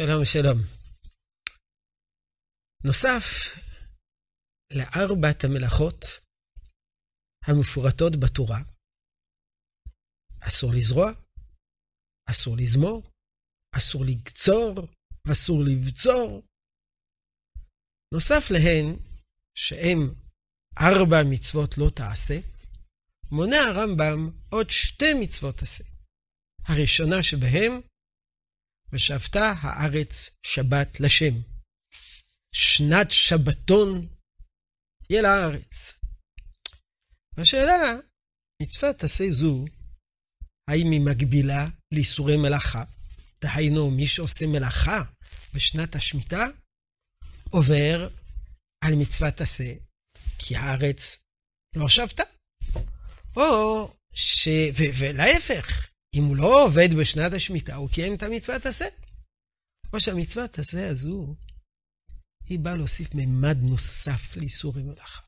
שלום, שלום. נוסף לארבעת המלאכות המפורטות בתורה, אסור לזרוע, אסור לזמור, אסור לקצור ואסור לבצור. נוסף להן, שהן ארבע מצוות לא תעשה, מונה הרמב"ם עוד שתי מצוות עשה. הראשונה שבהם, ושבתה הארץ שבת לשם. שנת שבתון יהיה לארץ. והשאלה, מצוות עשה זו, האם היא מקבילה לאיסורי מלאכה? דהיינו, מי שעושה מלאכה בשנת השמיטה, עובר על מצוות עשה, כי הארץ לא שבתה. או ש... ולהפך, אם הוא לא עובד בשנת השמיטה, הוא קיים את המצוות עשה. או שהמצוות עשה הזו, היא באה להוסיף מימד נוסף לאיסורי מלאכה.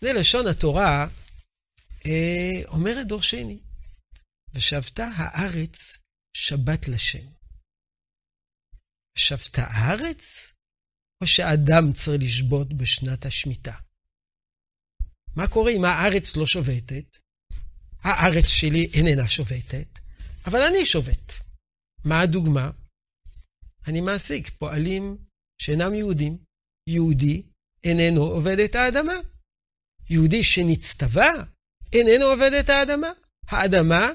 זה לשון התורה אה, אומרת דורשני, ושבתה הארץ שבת לשם. שבתה הארץ, או שאדם צריך לשבות בשנת השמיטה? מה קורה אם הארץ לא שובתת? הארץ שלי איננה שובתת, אבל אני שובת. מה הדוגמה? אני מעסיק פועלים שאינם יהודים. יהודי איננו עובד את האדמה. יהודי שנצטווה איננו עובד את האדמה. האדמה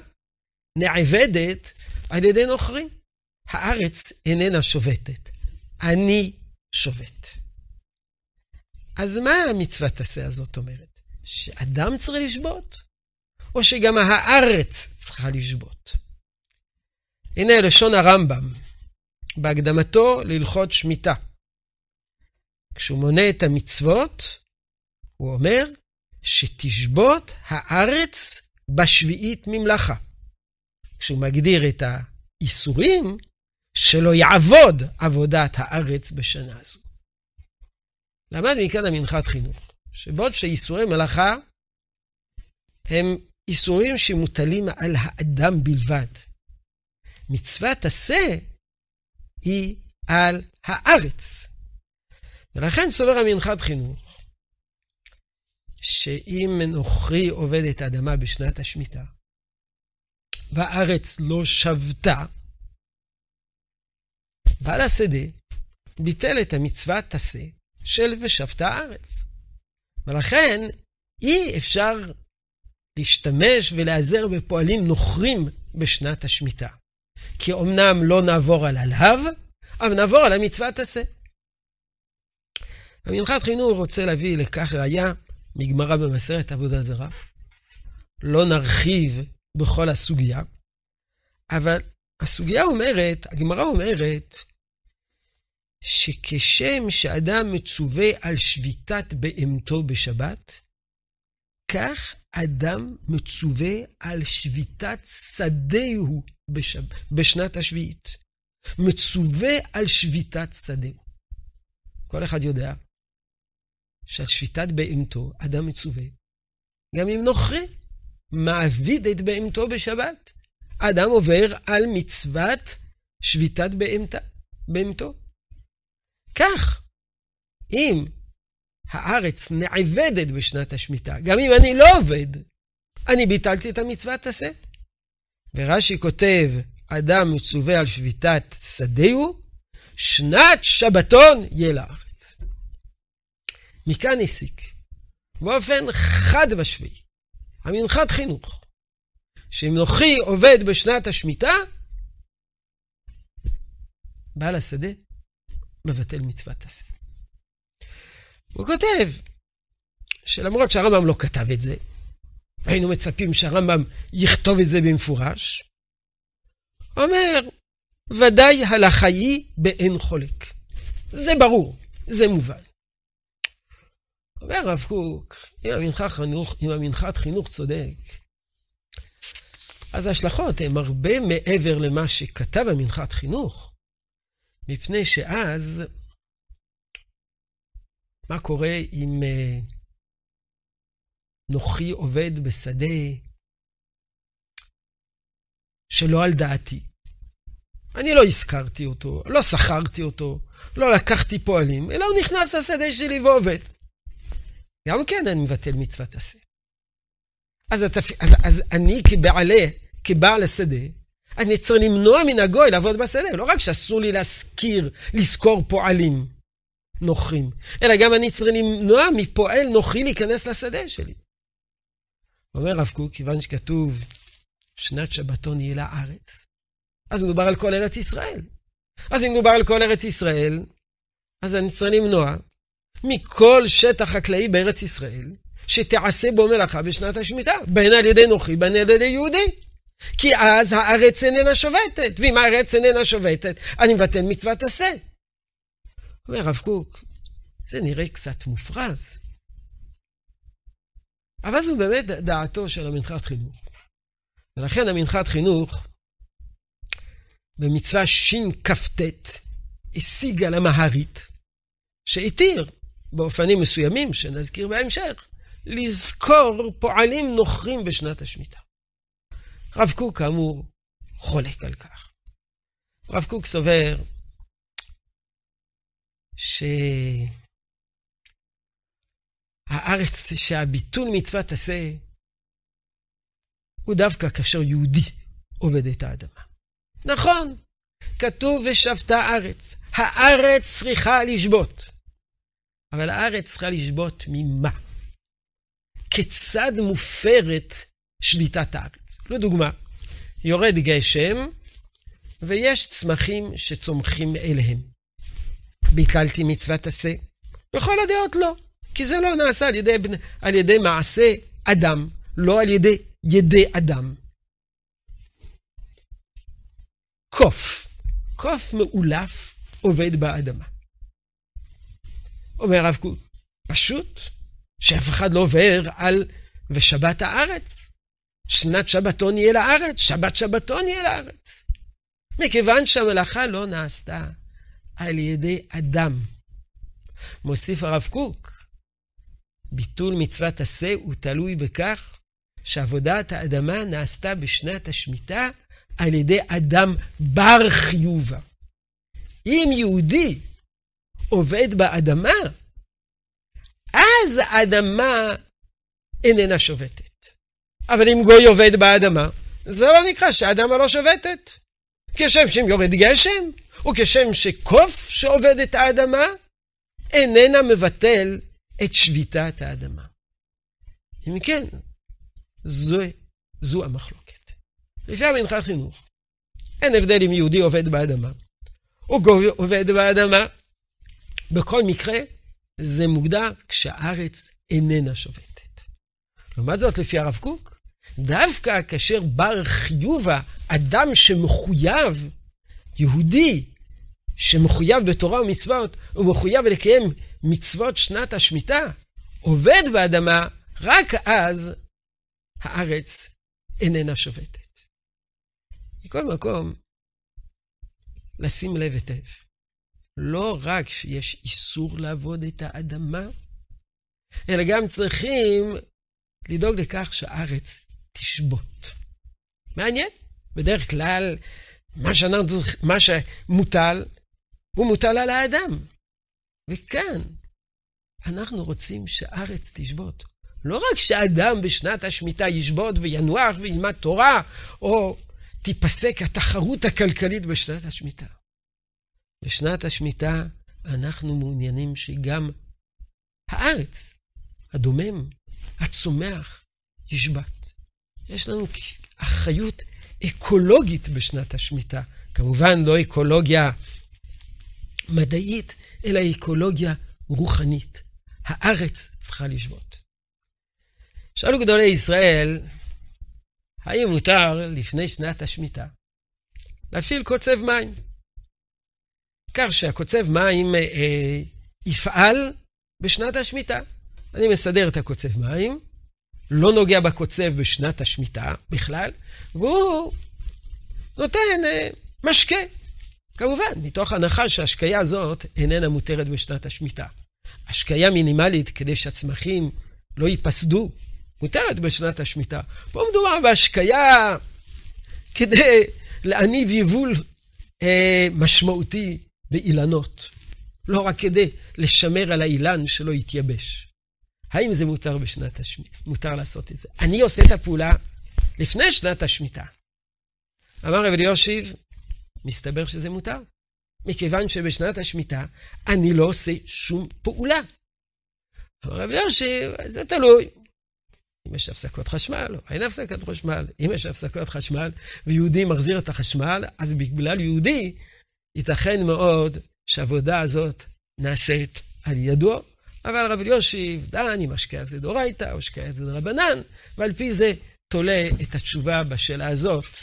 נעבדת על ידי נוכרים. הארץ איננה שובתת. אני שובת. אז מה המצוות עשה הזאת אומרת? שאדם צריך לשבות? או שגם הארץ צריכה לשבות? הנה לשון הרמב"ם, בהקדמתו להלכות שמיטה. כשהוא מונה את המצוות, הוא אומר שתשבות הארץ בשביעית ממלכה. כשהוא מגדיר את האיסורים, שלא יעבוד עבודת הארץ בשנה הזו. למד מכאן המנחת חינוך, שבעוד שאיסורי מלאכה הם איסורים שמוטלים על האדם בלבד. מצוות עשה היא על הארץ. ולכן סובר המנחת חינוך, שאם נוכרי עובד את האדמה בשנת השמיטה, והארץ לא שבתה, בעל השדה ביטל את המצוות עשה של ושבת הארץ. ולכן אי אפשר להשתמש ולהיעזר בפועלים נוכרים בשנת השמיטה. כי אמנם לא נעבור על הלאו, אבל נעבור על המצוות עשה. המנחת חינוך רוצה להביא לכך ראיה מגמרא במסרת עבודה זרה. לא נרחיב בכל הסוגיה, אבל הסוגיה אומרת, הגמרא אומרת, שכשם שאדם מצווה על שביתת בהמתו בשבת, כך אדם מצווה על שביתת שדהו בשב... בשנת השביעית. מצווה על שביתת שדהו. כל אחד יודע שעל שביתת בהמתו אדם מצווה. גם אם נוכרי, מעביד את בהמתו בשבת. אדם עובר על מצוות שביתת בהמתו. כך, אם הארץ נעבדת בשנת השמיטה, גם אם אני לא עובד, אני ביטלתי את המצוות עשה. ורש"י כותב, אדם מצווה על שביתת שדהו, שנת שבתון יהיה לארץ. מכאן הסיק, באופן חד משמעי, המנחת חינוך, שאם נוחי עובד בשנת השמיטה, בעל השדה מבטל מצוות עשה. הוא כותב שלמרות שהרמב"ם לא כתב את זה, היינו מצפים שהרמב"ם יכתוב את זה במפורש, אומר, ודאי הלכה היא באין חולק. זה ברור, זה מובן. אומר הרב קוק, אם המנחת חינוך, חינוך צודק, אז ההשלכות הן הרבה מעבר למה שכתב המנחת חינוך, מפני שאז מה קורה אם uh, נוחי עובד בשדה שלא על דעתי? אני לא הזכרתי אותו, לא שכרתי אותו, לא לקחתי פועלים, אלא הוא נכנס לשדה שלי ועובד. גם כן אני מבטל מצוות עשה. אז, התפ... אז, אז אני כבעלה, כבעל השדה, אני צריך למנוע מן הגוי לעבוד בשדה. לא רק שאסור לי להשכיר, לשכור פועלים נוחים, אלא גם אני צריך למנוע מפועל נוחי להיכנס לשדה שלי. אומר רב קוק, כיוון שכתוב, שנת שבתון יהיה לארץ, אז מדובר על כל ארץ ישראל. אז אם מדובר על כל ארץ ישראל, אז אני צריך למנוע מכל שטח חקלאי בארץ ישראל, שתעשה בו מלאכה בשנת השמיטה, בין על ידי נוחי, בין על ידי יהודי. כי אז הארץ איננה שובתת, ואם הארץ איננה שובתת, אני מבטל מצוות עשה. אומר הרב קוק, זה נראה קצת מופרז. אבל זו באמת דעתו של המנחת חינוך. ולכן המנחת חינוך, במצווה שכ"ט, השיג על המהרית, שהתיר באופנים מסוימים, שנזכיר בהמשך, לזכור פועלים נוכרים בשנת השמיטה. רב קוק, כאמור, חולק על כך. רב קוק סובר שהארץ, שהביטול מצוות עשה, הוא דווקא כאשר יהודי עובד את האדמה. נכון, כתוב ושבתה הארץ. הארץ צריכה לשבות. אבל הארץ צריכה לשבות ממה? כיצד מופרת שליטת הארץ? לדוגמה, יורד גשם ויש צמחים שצומחים אליהם. ביטלתי מצוות עשה? בכל הדעות לא, כי זה לא נעשה על ידי, על ידי מעשה אדם, לא על ידי ידי אדם. קוף, קוף מאולף עובד באדמה. אומר הרב קוק, פשוט שאף אחד לא עובר על ושבת הארץ. שנת שבתון יהיה לארץ, שבת שבתון יהיה לארץ. מכיוון שהמלאכה לא נעשתה על ידי אדם. מוסיף הרב קוק, ביטול מצוות עשה הוא תלוי בכך שעבודת האדמה נעשתה בשנת השמיטה על ידי אדם בר חיובה. אם יהודי עובד באדמה, אז האדמה איננה שובתת. אבל אם גוי עובד באדמה, זה לא נקרא שהאדמה לא שובתת. כשם שאם יורד גשם, וכשם שקוף שעובד את האדמה, איננה מבטל את שביתת האדמה. אם כן, זו, זו המחלוקת. לפי המנחת חינוך, אין הבדל אם יהודי עובד באדמה, גוי עובד באדמה. בכל מקרה, זה מוגדר כשהארץ איננה שובתת. לעומת זאת, לפי הרב קוק, דווקא כאשר בר חיובה, אדם שמחויב, יהודי, שמחויב בתורה ומצוות, הוא מחויב לקיים מצוות שנת השמיטה, עובד באדמה, רק אז הארץ איננה שובתת. מכל מקום, לשים לב היטב, לא רק שיש איסור לעבוד את האדמה, אלא גם צריכים לדאוג לכך שהארץ תשבות. מעניין, בדרך כלל מה, שאנחנו, מה שמוטל, הוא מוטל על האדם. וכאן אנחנו רוצים שהארץ תשבות. לא רק שאדם בשנת השמיטה ישבות וינוח וילמד תורה, או תיפסק התחרות הכלכלית בשנת השמיטה. בשנת השמיטה אנחנו מעוניינים שגם הארץ, הדומם, הצומח, ישבת. יש לנו אחריות אקולוגית בשנת השמיטה. כמובן לא אקולוגיה מדעית, אלא אקולוגיה רוחנית. הארץ צריכה לשבות. שאלו גדולי ישראל, האם מותר לפני שנת השמיטה להפעיל קוצב מים? כך שהקוצב מים אה, יפעל בשנת השמיטה. אני מסדר את הקוצב מים, לא נוגע בקוצב בשנת השמיטה בכלל, והוא נותן אה, משקה. כמובן, מתוך הנחה שההשקיה הזאת איננה מותרת בשנת השמיטה. השקיה מינימלית כדי שהצמחים לא ייפסדו, מותרת בשנת השמיטה. פה מדובר בהשקיה כדי להניב יבול אה, משמעותי באילנות, לא רק כדי לשמר על האילן שלא יתייבש. האם זה מותר בשנת השמיטה? מותר לעשות את זה. אני עושה את הפעולה לפני שנת השמיטה. אמר רב אליושיב, מסתבר שזה מותר, מכיוון שבשנת השמיטה אני לא עושה שום פעולה. אמר רב אליושיב, זה תלוי. אם יש הפסקות חשמל או אין הפסקת חשמל. אם יש הפסקות חשמל ויהודי מחזיר את החשמל, אז בגלל יהודי ייתכן מאוד שהעבודה הזאת נעשית על ידו, אבל רב אליושיב דן אם השקעה זה דורייתא או השקעה זה דרבנן, ועל פי זה תולה את התשובה בשאלה הזאת.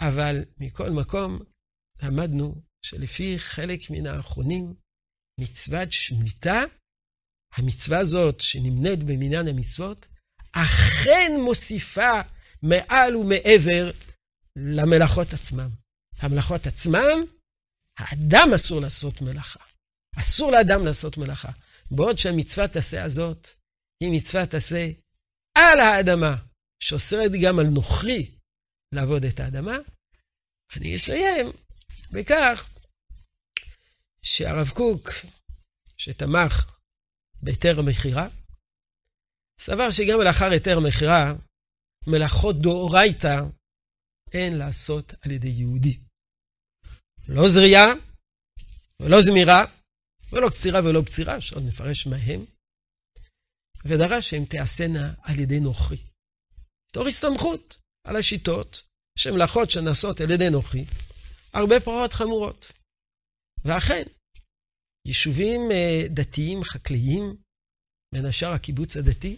אבל מכל מקום למדנו שלפי חלק מן האחרונים, מצוות שמיטה, המצווה הזאת שנמנית במניין המצוות, אכן מוסיפה מעל ומעבר למלאכות עצמם. המלאכות עצמם, האדם אסור לעשות מלאכה. אסור לאדם לעשות מלאכה. בעוד שהמצוות עשה הזאת היא מצוות עשה על האדמה, שאוסרת גם על נוכרי לעבוד את האדמה. אני אסיים בכך שהרב קוק, שתמך בהיתר המכירה, סבר שגם לאחר היתר המכירה, מלאכות דאורייתא אין לעשות על ידי יהודי. לא זריעה, ולא זמירה, ולא קצירה ולא פצירה, שעוד נפרש מהם, ודרש שהן תיעשינה על ידי נוכרי. תוך הסתמכות על השיטות שמלאכות שנעשות על ידי נוכרי, הרבה פחות חמורות. ואכן, יישובים אה, דתיים חקלאיים, בין השאר הקיבוץ הדתי,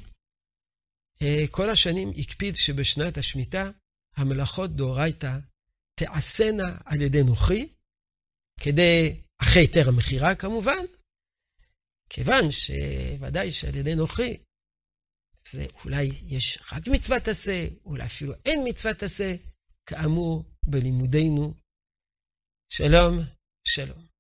אה, כל השנים הקפיד שבשנת השמיטה המלאכות דאורייתא תעשינה על ידי נוכרי, כדי, אחרי היתר המכירה כמובן, כיוון שוודאי שעל ידי נוכרי, זה אולי יש רק מצוות עשה, אולי אפילו אין מצוות עשה, כאמור בלימודינו. שלום, שלום.